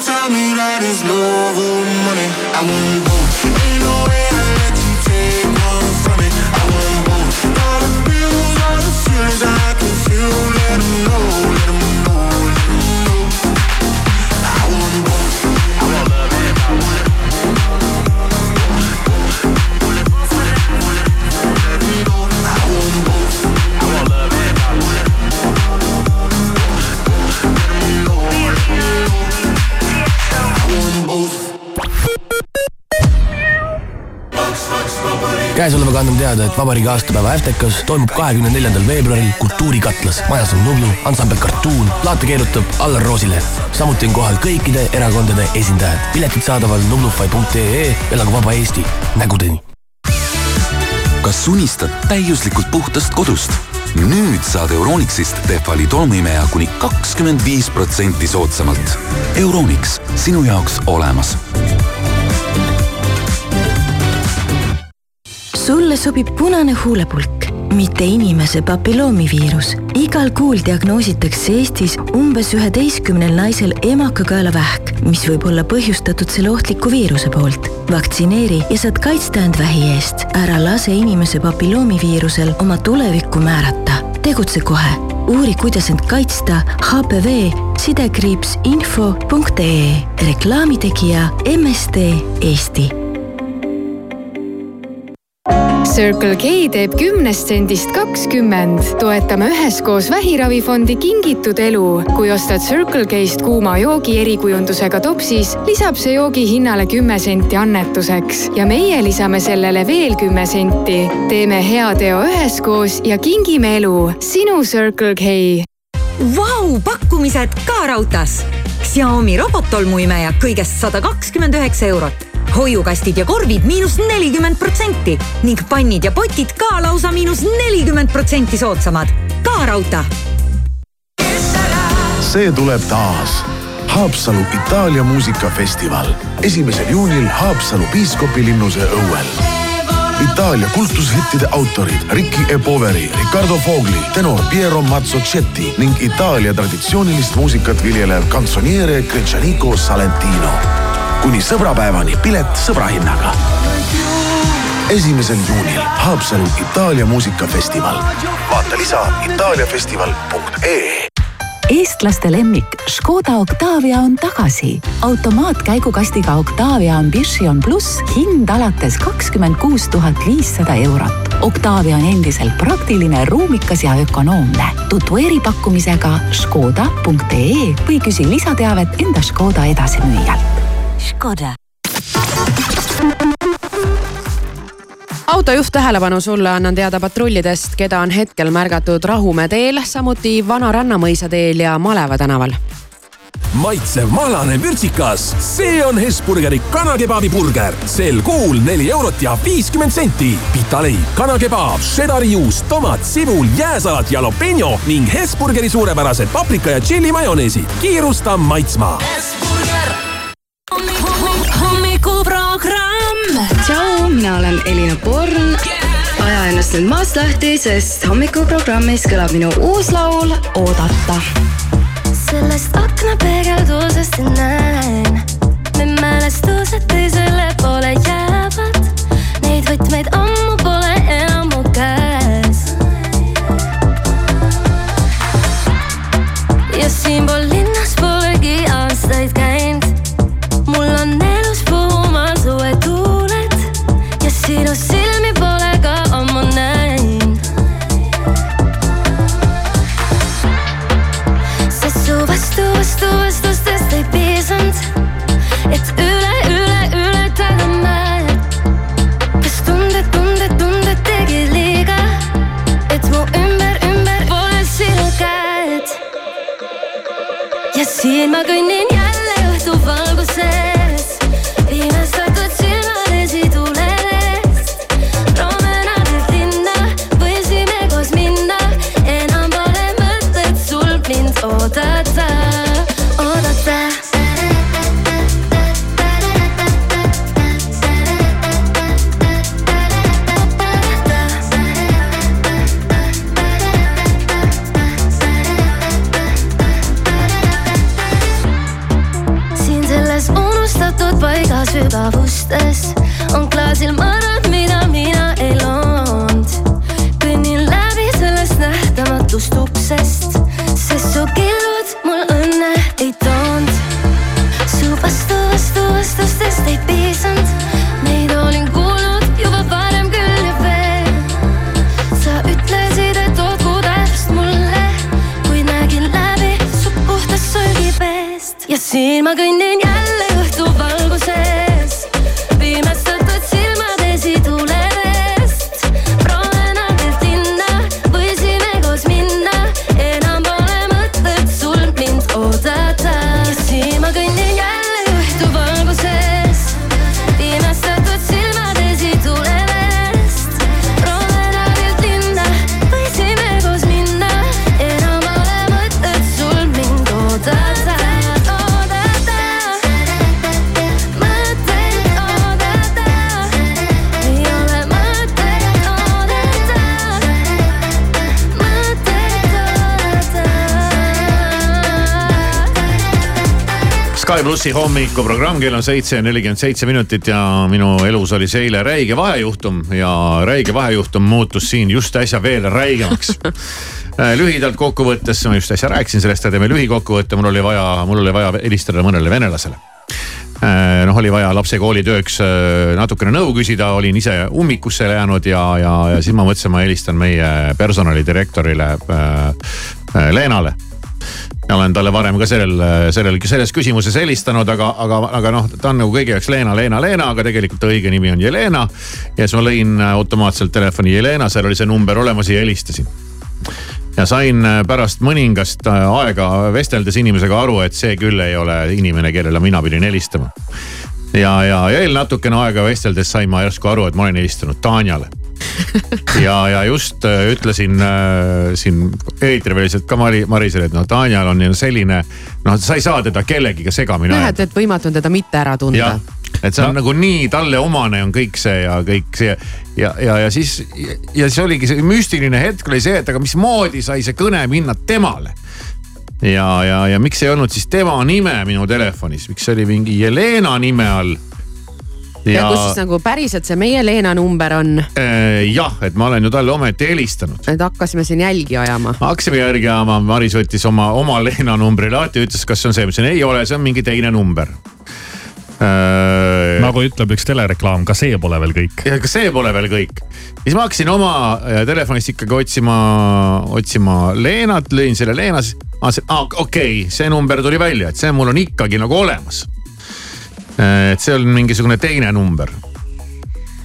Don't you tell me that it's love or money. I want both. Ain't no way käesolevaga annan teada, et vabariigi aastapäeva Äftekas toimub kahekümne neljandal veebruaril Kultuurikatlas. majas on Nublu, ansambel Cartoon, plaate keerutab Allar Roosileht. samuti on kohal kõikide erakondade esindajad. piletid saadaval nublufy.ee, elagu vaba Eesti, nägudeni. kas unistad täiuslikult puhtast kodust? nüüd saad Euronixist Tehvali tolmuimeja kuni kakskümmend viis protsenti soodsamalt. Euronix, sinu jaoks olemas sulle sobib punane huulepulk, mitte inimese papilloomiviirus. igal kuul diagnoositakse Eestis umbes üheteistkümnel naisel emakakaelavähk, mis võib olla põhjustatud selle ohtliku viiruse poolt. vaktsineeri ja saad kaitsta end vähi eest. ära lase inimese papilloomiviirusel oma tulevikku määrata. tegutse kohe, uuri, kuidas end kaitsta HPV sidekriips info.ee reklaamitegija MSD Eesti Circle K teeb kümnest sendist kakskümmend. toetame üheskoos vähiravifondi Kingitud elu. kui ostad Circle K-st kuuma joogi erikujundusega topsis, lisab see joogi hinnale kümme senti annetuseks ja meie lisame sellele veel kümme senti. teeme hea teo üheskoos ja kingime elu. sinu Circle K Vau, pakkumised ka raudtees. Xiaomi robottolmuimeja kõigest sada kakskümmend üheksa eurot. Hoiukastid ja korvid miinus nelikümmend protsenti ning pannid ja potid ka lausa miinus nelikümmend protsenti soodsamad. ka raudtee. see tuleb taas. Haapsalu Itaalia muusikafestival esimesel juunil Haapsalu piiskopilinnuse õuel. Itaalia kultushittide autorid Ricky E. Poveri, Riccardo Fogli, tenor Piero Mazzocetti ning Itaalia traditsioonilist muusikat viljelev kantsoniere Gretšaniko Salentino. Kuni sõbrapäevani pilet sõbrahinnaga. esimesel juunil Haapsalu Itaalia muusikafestival. vaata lisa itaaliafestival.ee eestlaste lemmik Škoda Octavia on tagasi. automaatkäigukastiga Octavia Ambition pluss hind alates kakskümmend kuus tuhat viissada eurot. Octavia on endiselt praktiline, ruumikas ja ökonoomne. tutvu eripakkumisega škoda.ee või küsi lisateavet enda Škoda edasimüüjalt. Škoda. autojuht tähelepanu sulle annan teada patrullidest, keda on hetkel märgatud Rahumäe teel, samuti Vana Rannamõisa teel ja Maleva tänaval. maitsev mahlane vürtsikas, see on Hesburgeri kanakebabi burger. sel kuul neli eurot ja viiskümmend senti. pitaleib, kanakebaab, šedari juust, tomat, sibul, jääsalat, jalapeño ning Hesburgeri suurepärased paprika ja tšilli majoneesid. kiirusta maitsma hommikuprogramm. tšau, mina olen Elina Born yeah.. aja ennast nüüd maast lahti, sest hommikuprogrammis kõlab minu uus laul Oodata. sellest akna peegeldusest näen Sky plussi hommikuprogramm, kell on seitse nelikümmend seitse minutit ja minu elus oli see eile räige vahejuhtum ja räige vahejuhtum muutus siin just äsja veel räigemaks. lühidalt kokkuvõttes, ma just äsja rääkisin sellest, teeme lühikokkuvõtte, mul oli vaja, mul oli vaja helistada mõnele venelasele noh, oli vaja lapse koolitööks äh, natukene nõu küsida, olin ise ummikusse jäänud ja, ja, ja siis ma mõtlesin, ma helistan meie personalidirektorile äh, äh, Leenale ja olen talle varem ka sellel, sellel, selles küsimuses helistanud, aga, aga, aga noh, ta on nagu kõigi jaoks Leena, Leena, Leena, aga tegelikult ta õige nimi on Jelena. ja siis ma lõin automaatselt telefoni Jelena, seal oli see number olemas ja helistasin. ja sain pärast mõningast aega vesteldes inimesega aru, et see küll ei ole inimene, kellele mina pidin helistama. ja, ja veel natukene aega vesteldes sain ma järsku aru, et ma olen helistanud Tanjale ja, ja just äh, ütlesin äh, siin eetriväliliselt ka Mari, Marisele, et noh, Tanjal on selline, noh, sa ei saa teda kellegiga segamini ajada. näed, et võimatu on teda mitte ära tunda et see on no. nagu nii talle omane on kõik see ja kõik see ja, ja, ja siis ja siis oligi see müstiline hetk oli see, et aga mismoodi sai see kõne minna temale. ja, ja, ja miks ei olnud siis tema nime minu telefonis, miks see oli mingi Jelena nime all ja, ja kus siis nagu päriselt see meie Leena number on? jah, et ma olen ju talle ometi helistanud. et hakkasime siin jälgi ajama. hakkasime järgi ajama, Maris võttis oma, oma Leena numbri lahti, ütles, kas see on see, ma ütlesin ei ole, see on mingi teine number. nagu ütleb üks telereklaam, ka see pole veel kõik. ja ka see pole veel kõik. siis ma hakkasin oma äh, telefonist ikkagi otsima, otsima Leenat, lõin selle Leena, siis ma mõtlesin, aa okei okay,, see number tuli välja, et see mul on ikkagi nagu olemas. Et see on mingisugune teine number.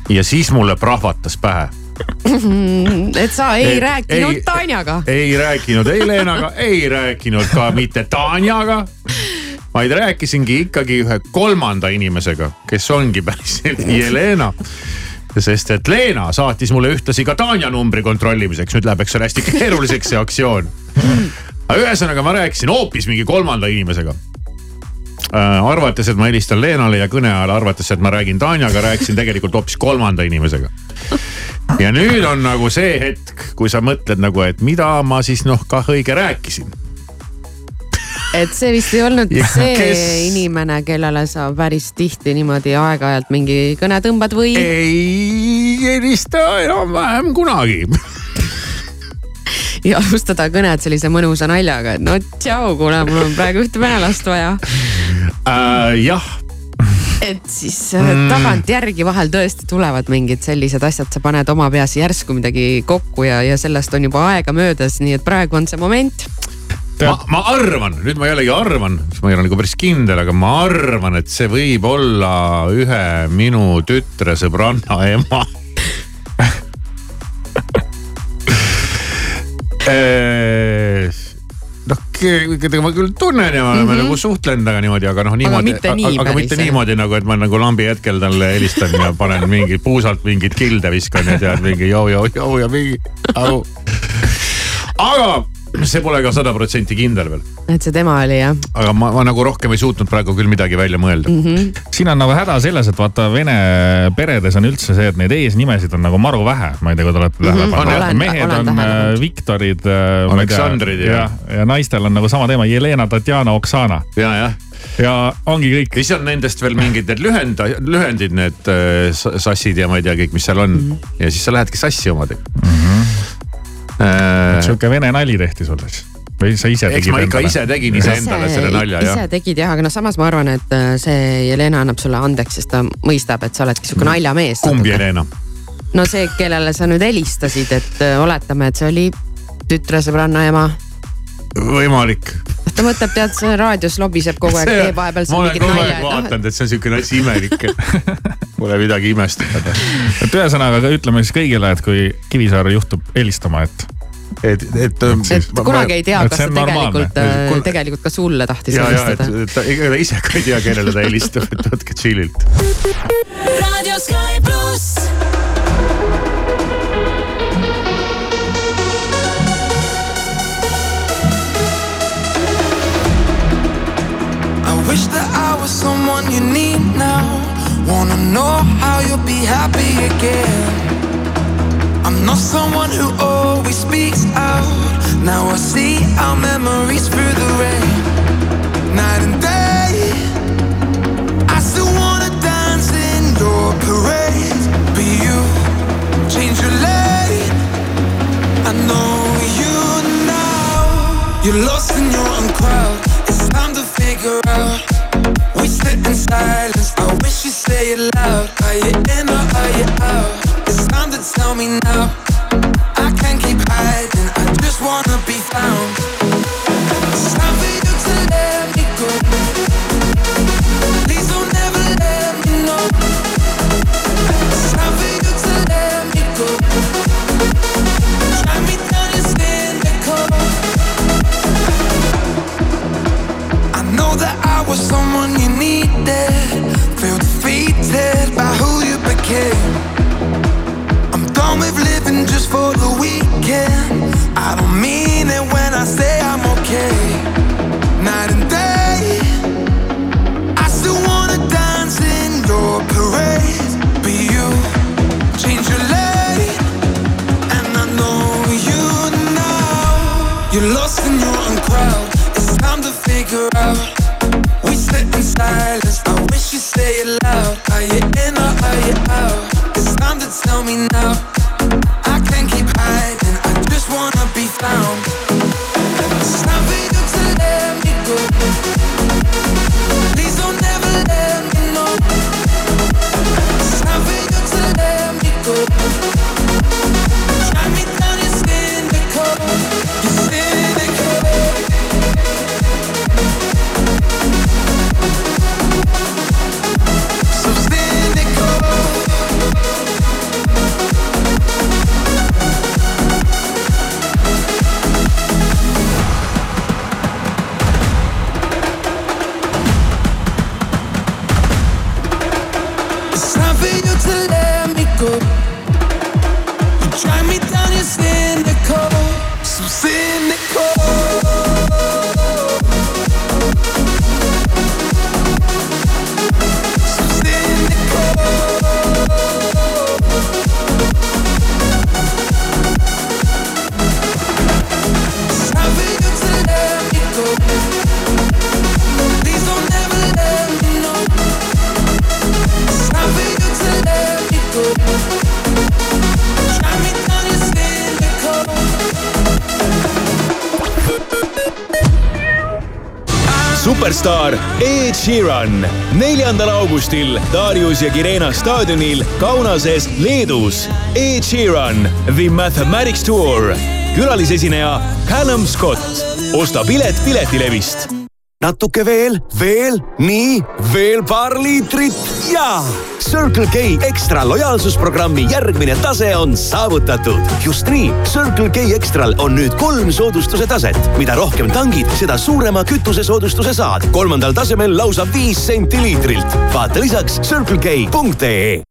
ja siis mulle prahvatas pähe et sa ei, ei rääkinud ei- Tanjaga. ei rääkinud ei Leenaga, ei rääkinud ka mitte Tanjaga, vaid rääkisingi ikkagi ühe kolmanda inimesega, kes ongi päriselt Jelena. sest et Leena saatis mulle ühtlasi ka Tanja numbri kontrollimiseks, nüüd läheb, eks ole, hästi keeruliseks see aktsioon. aga ühesõnaga ma rääkisin hoopis mingi kolmanda inimesega äh, arvates, et ma helistan Leenale ja kõne ajal arvates, et ma räägin Tanjaga, rääkisin tegelikult hoopis kolmanda inimesega. ja nüüd on nagu see hetk, kui sa mõtled nagu, et mida ma siis noh kah õige rääkisin. et see vist ei olnud Ja see kes- inimene, kellele sa päris tihti niimoodi aeg-ajalt mingi kõne tõmbad või? ei helista enam-vähem kunagi. ja alustada kõnet sellise mõnusa naljaga, et no tšau, kuule, mul on praegu ühte venelast vaja. äh,. jah, et siis mm. tagantjärgi vahel tõesti tulevad mingid sellised asjad, sa paned oma peas järsku midagi kokku ja, ja sellest on juba aega möödas, nii et praegu on see moment. ma, ma arvan, nüüd ma jällegi arvan, ma ei ole nagu päris kindel, aga ma arvan, et see võib olla ühe minu tütre sõbranna ema. keda ma küll tunnen ja me oleme mm. -hmm. nagu suhtlenud temaga niimoodi, aga noh, niimoodi, mitte nii aga päris, mitte niimoodi nagu, et ma nagu lambi hetkel talle helistan ja panen mingi puusalt mingeid kilde viskan ja tead mingi joo-joo-joo ja mingi au. aga see pole ka sada protsenti kindel veel, et see tema oli jah aga ma, ma nagu rohkem ei suutnud praegu küll midagi välja mõelda mm. -hmm. siin on nagu häda selles, et vaata vene peredes on üldse see, et neid eesnimesid on nagu maru vähe, ma ei tea, kui te olete tähele Mhm, pannud mehed olen on tähele äh, pannud. Viktorid äh,. Aleksandrid ja- ja, ja naistel on nagu sama teema, Jelena, Tatjana, Oksana ja, jah. ja ongi kõik. siis on nendest veel mingid need lühend, lühendid, need äh, sassid ja ma ei tea kõik, mis seal on mm. -hmm. ja siis sa lähedki sassi omadega mm. Mhm. -hmm. Sihuke vene nali tehti sulle siis või sa ise eks tegid ma ikka ise tegin iseendale selle nalja jah ise. tegid jah, aga noh, samas ma arvan, et äh, see Jelena annab sulle andeks, sest ta mõistab, et sa oledki sihuke naljamees. kumb Jelena? no see, kellele sa nüüd helistasid, et äh, oletame, et see oli tütre sõbranna ema. võimalik. ta mõtleb, tead, see raadios lobiseb kogu aeg, teeb vahepeal ma seal olen mingit kogu nalja aeg, et noh, vaadanud, et see on siukene asi imelik. Pole midagi imestada. et ühesõnaga ütleme siis kõigile, et kui Kivisaar juhtub helistama, et. et, et. et kunagi ei tea, et kas see ta on normaalne. tegelikult, tegelikult ka sulle tahtis ja, ja, et helistada. et ta, ega ta ise ka ei tea, kellele ta helistab, et võtke chill'ilt. Radio Sky pluss. Wish that I was someone you need now. Wanna know how you'll be happy again. I'm not someone who always speaks out. Now I see our memories through the rain. Night and day. I still wanna dance in your parade. But you change your lane. I know you now. You're lost silence. I wish you'd say it loud. Are you in or are you out? It's time to tell me now. Sheeran neljandal augustil Darius ja Kirena staadionil Kaunases, Leedus. Ed Sheeran, The Mathematics Tour, külalisesineja Callum Scott. osta pilet Piletilevist natuke veel, veel, nii, veel paar liitrit ja Circle K ekstra lojaalsusprogrammi järgmine tase on saavutatud. just nii, Circle K Extral on nüüd kolm soodustuse taset. mida rohkem tangid, seda suurema kütusesoodustuse saad. kolmandal tasemel lausa viis senti liitrilt. vaata lisaks circlek.ee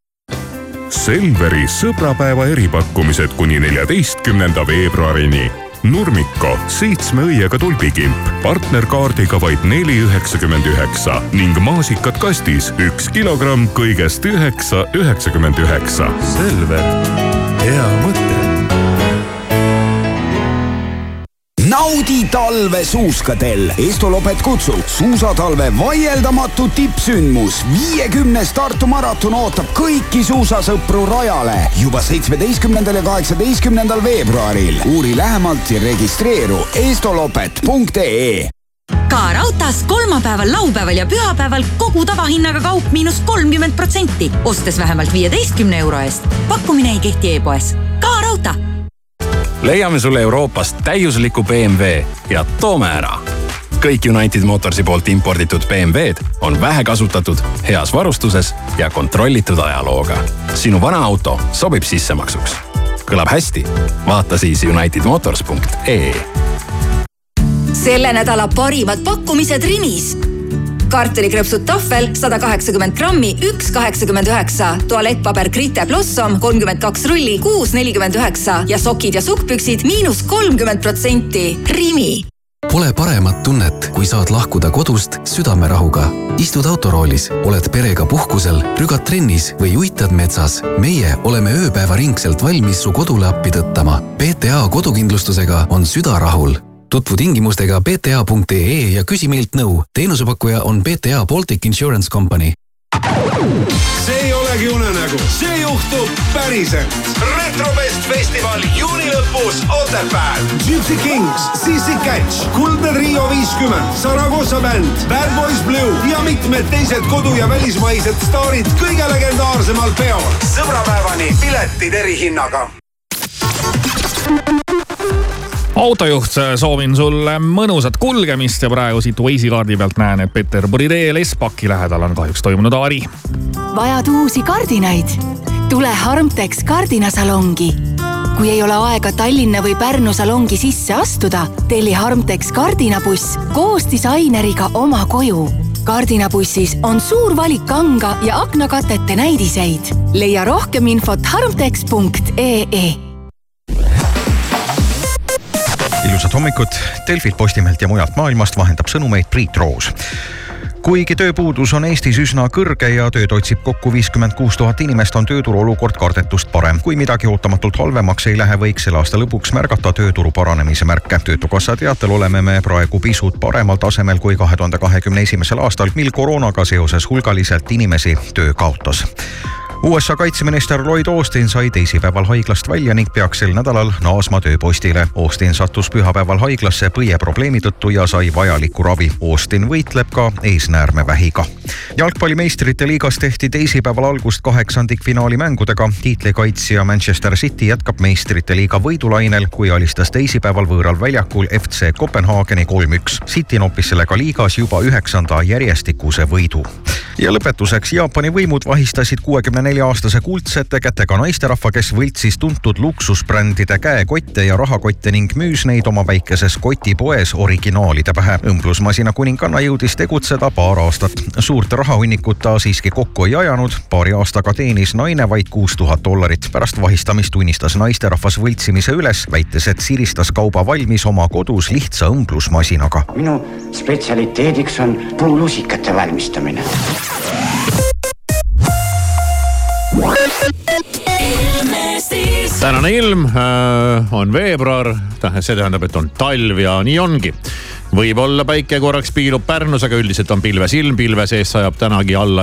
Selveri sõbrapäeva eripakkumised kuni neljateistkümnenda veebruarini Nurmiko seitsme õiega tulbikimp. Partnerkaardiga vaid neli üheksakümmend üheksa ning maasikad kastis üks kilogramm kõigest üheksa üheksakümmend üheksa. Selver, hea mõte naudi talve suuskadel. Estolopet kutsub suusatalve vaieldamatu tippsündmus. viiekümnes Tartu maraton ootab kõiki suusasõpru rajale juba seitsmeteistkümnendal ja kaheksateistkümnendal veebruaril. uuri lähemalt ja registreeru estolopet.ee ka raudtees kolmapäeval, laupäeval ja pühapäeval kogu tavahinnaga kaup miinus kolmkümmend protsenti, ostes vähemalt viieteistkümne euro eest. pakkumine ei kehti e-poes. ka raudtee leiame sulle Euroopast täiusliku BMW ja toome ära. kõik United Motorsi poolt imporditud BMW-d on vähekasutatud, heas varustuses ja kontrollitud ajalooga. sinu vana auto sobib sissemaksuks. kõlab hästi? vaata siis unitedmotors.ee. selle nädala parimad pakkumised Rimis kartulikrõpsud tahvel sada kaheksakümmend grammi, üks kaheksakümmend üheksa. tualettpaber Grite Blossom kolmkümmend kaks rulli, kuus nelikümmend üheksa ja sokid ja sukkpüksid miinus kolmkümmend protsenti. Rimi Pole paremat tunnet, kui saad lahkuda kodust südamerahuga. istud autoroolis, oled perega puhkusel, rügad trennis või uitad metsas. meie oleme ööpäevaringselt valmis su kodule appi tõttama. PTA kodukindlustusega on süda rahul tutvu tingimustega bta.ee ja küsi meilt nõu. teenusepakkuja on BTA Baltic Insurance Company. see ei olegi unenägu, see juhtub päriselt. retrofest festival juuni lõpus Otepääl. Gypsy Kings, Sissi Catch, Kuldne Trio viiskümmend, Saragossa bänd, Bad Boys Blue ja mitmed teised kodu- ja välismaised staarid kõige legendaarsemal peol. sõbrapäevani piletid erihinnaga autojuht, soovin sulle mõnusat kulgemist ja praegu siit Waze'i kaardi pealt näen, et Peterburi teel Espaki lähedal on kahjuks toimunud avarii. vajad uusi kardinaid? tule Harmtex kardinasalongi. kui ei ole aega Tallinna või Pärnu salongi sisse astuda, telli Harmtex kardinabuss koos disaineriga oma koju kardinabussis on suur valik kanga ja aknakatete näidiseid. leia rohkem infot harmtex.ee ilusat hommikut, Delfilt, Postimehelt ja mujalt maailmast vahendab sõnumeid Priit Roos kuigi tööpuudus on Eestis üsna kõrge ja tööd otsib kokku viiskümmend kuus tuhat inimest, on tööturu olukord kardetust parem. kui midagi ootamatult halvemaks ei lähe, võiks selle aasta lõpuks märgata tööturu paranemise märke. töötukassa teatel oleme me praegu pisut paremal tasemel kui kahe tuhande kahekümne esimesel aastal, mil koroonaga seoses hulgaliselt inimesi töö kaotas USA kaitseminister Lloyd Austin sai teisipäeval haiglast välja ning peaks sel nädalal naasma tööpostile. Austin sattus pühapäeval haiglasse põieprobleemi tõttu ja sai vajalikku ravi. Austin võitleb ka eesnäärmevähiga. jalgpalli meistrite liigas tehti teisipäeval algust kaheksandikfinaali mängudega. tiitlikaitsja Manchester City jätkab meistrite liiga võidulainel, kui alistas teisipäeval võõral väljakul FC Kopenhaageni kolm-üks. City noppis sellega liigas juba üheksanda järjestikuse võidu. Ja lõpetuseks Jaapani võimud vahistasid kuuekümne nelja nelja-aastase kuldsete kätega naisterahva, kes võltsis tuntud luksusbrändide käekotte ja rahakotte ning müüs neid oma väikeses kotipoes originaalide pähe. õmblusmasina kuninganna jõudis tegutseda paar aastat. suurt rahahunnikut ta siiski kokku ei ajanud. paari aastaga teenis naine vaid kuus tuhat dollarit. pärast vahistamist tunnistas naisterahvas võltsimise üles, väites, et siristas kauba valmis oma kodus lihtsa õmblusmasinaga. minu spetsialiteediks on puulusikate valmistamine tänane ilm äh, on veebruar, see tähendab, et on talv ja nii ongi. Võib-olla päike korraks piilub Pärnus, aga üldiselt on pilves ilm, pilve sees sajab tänagi alla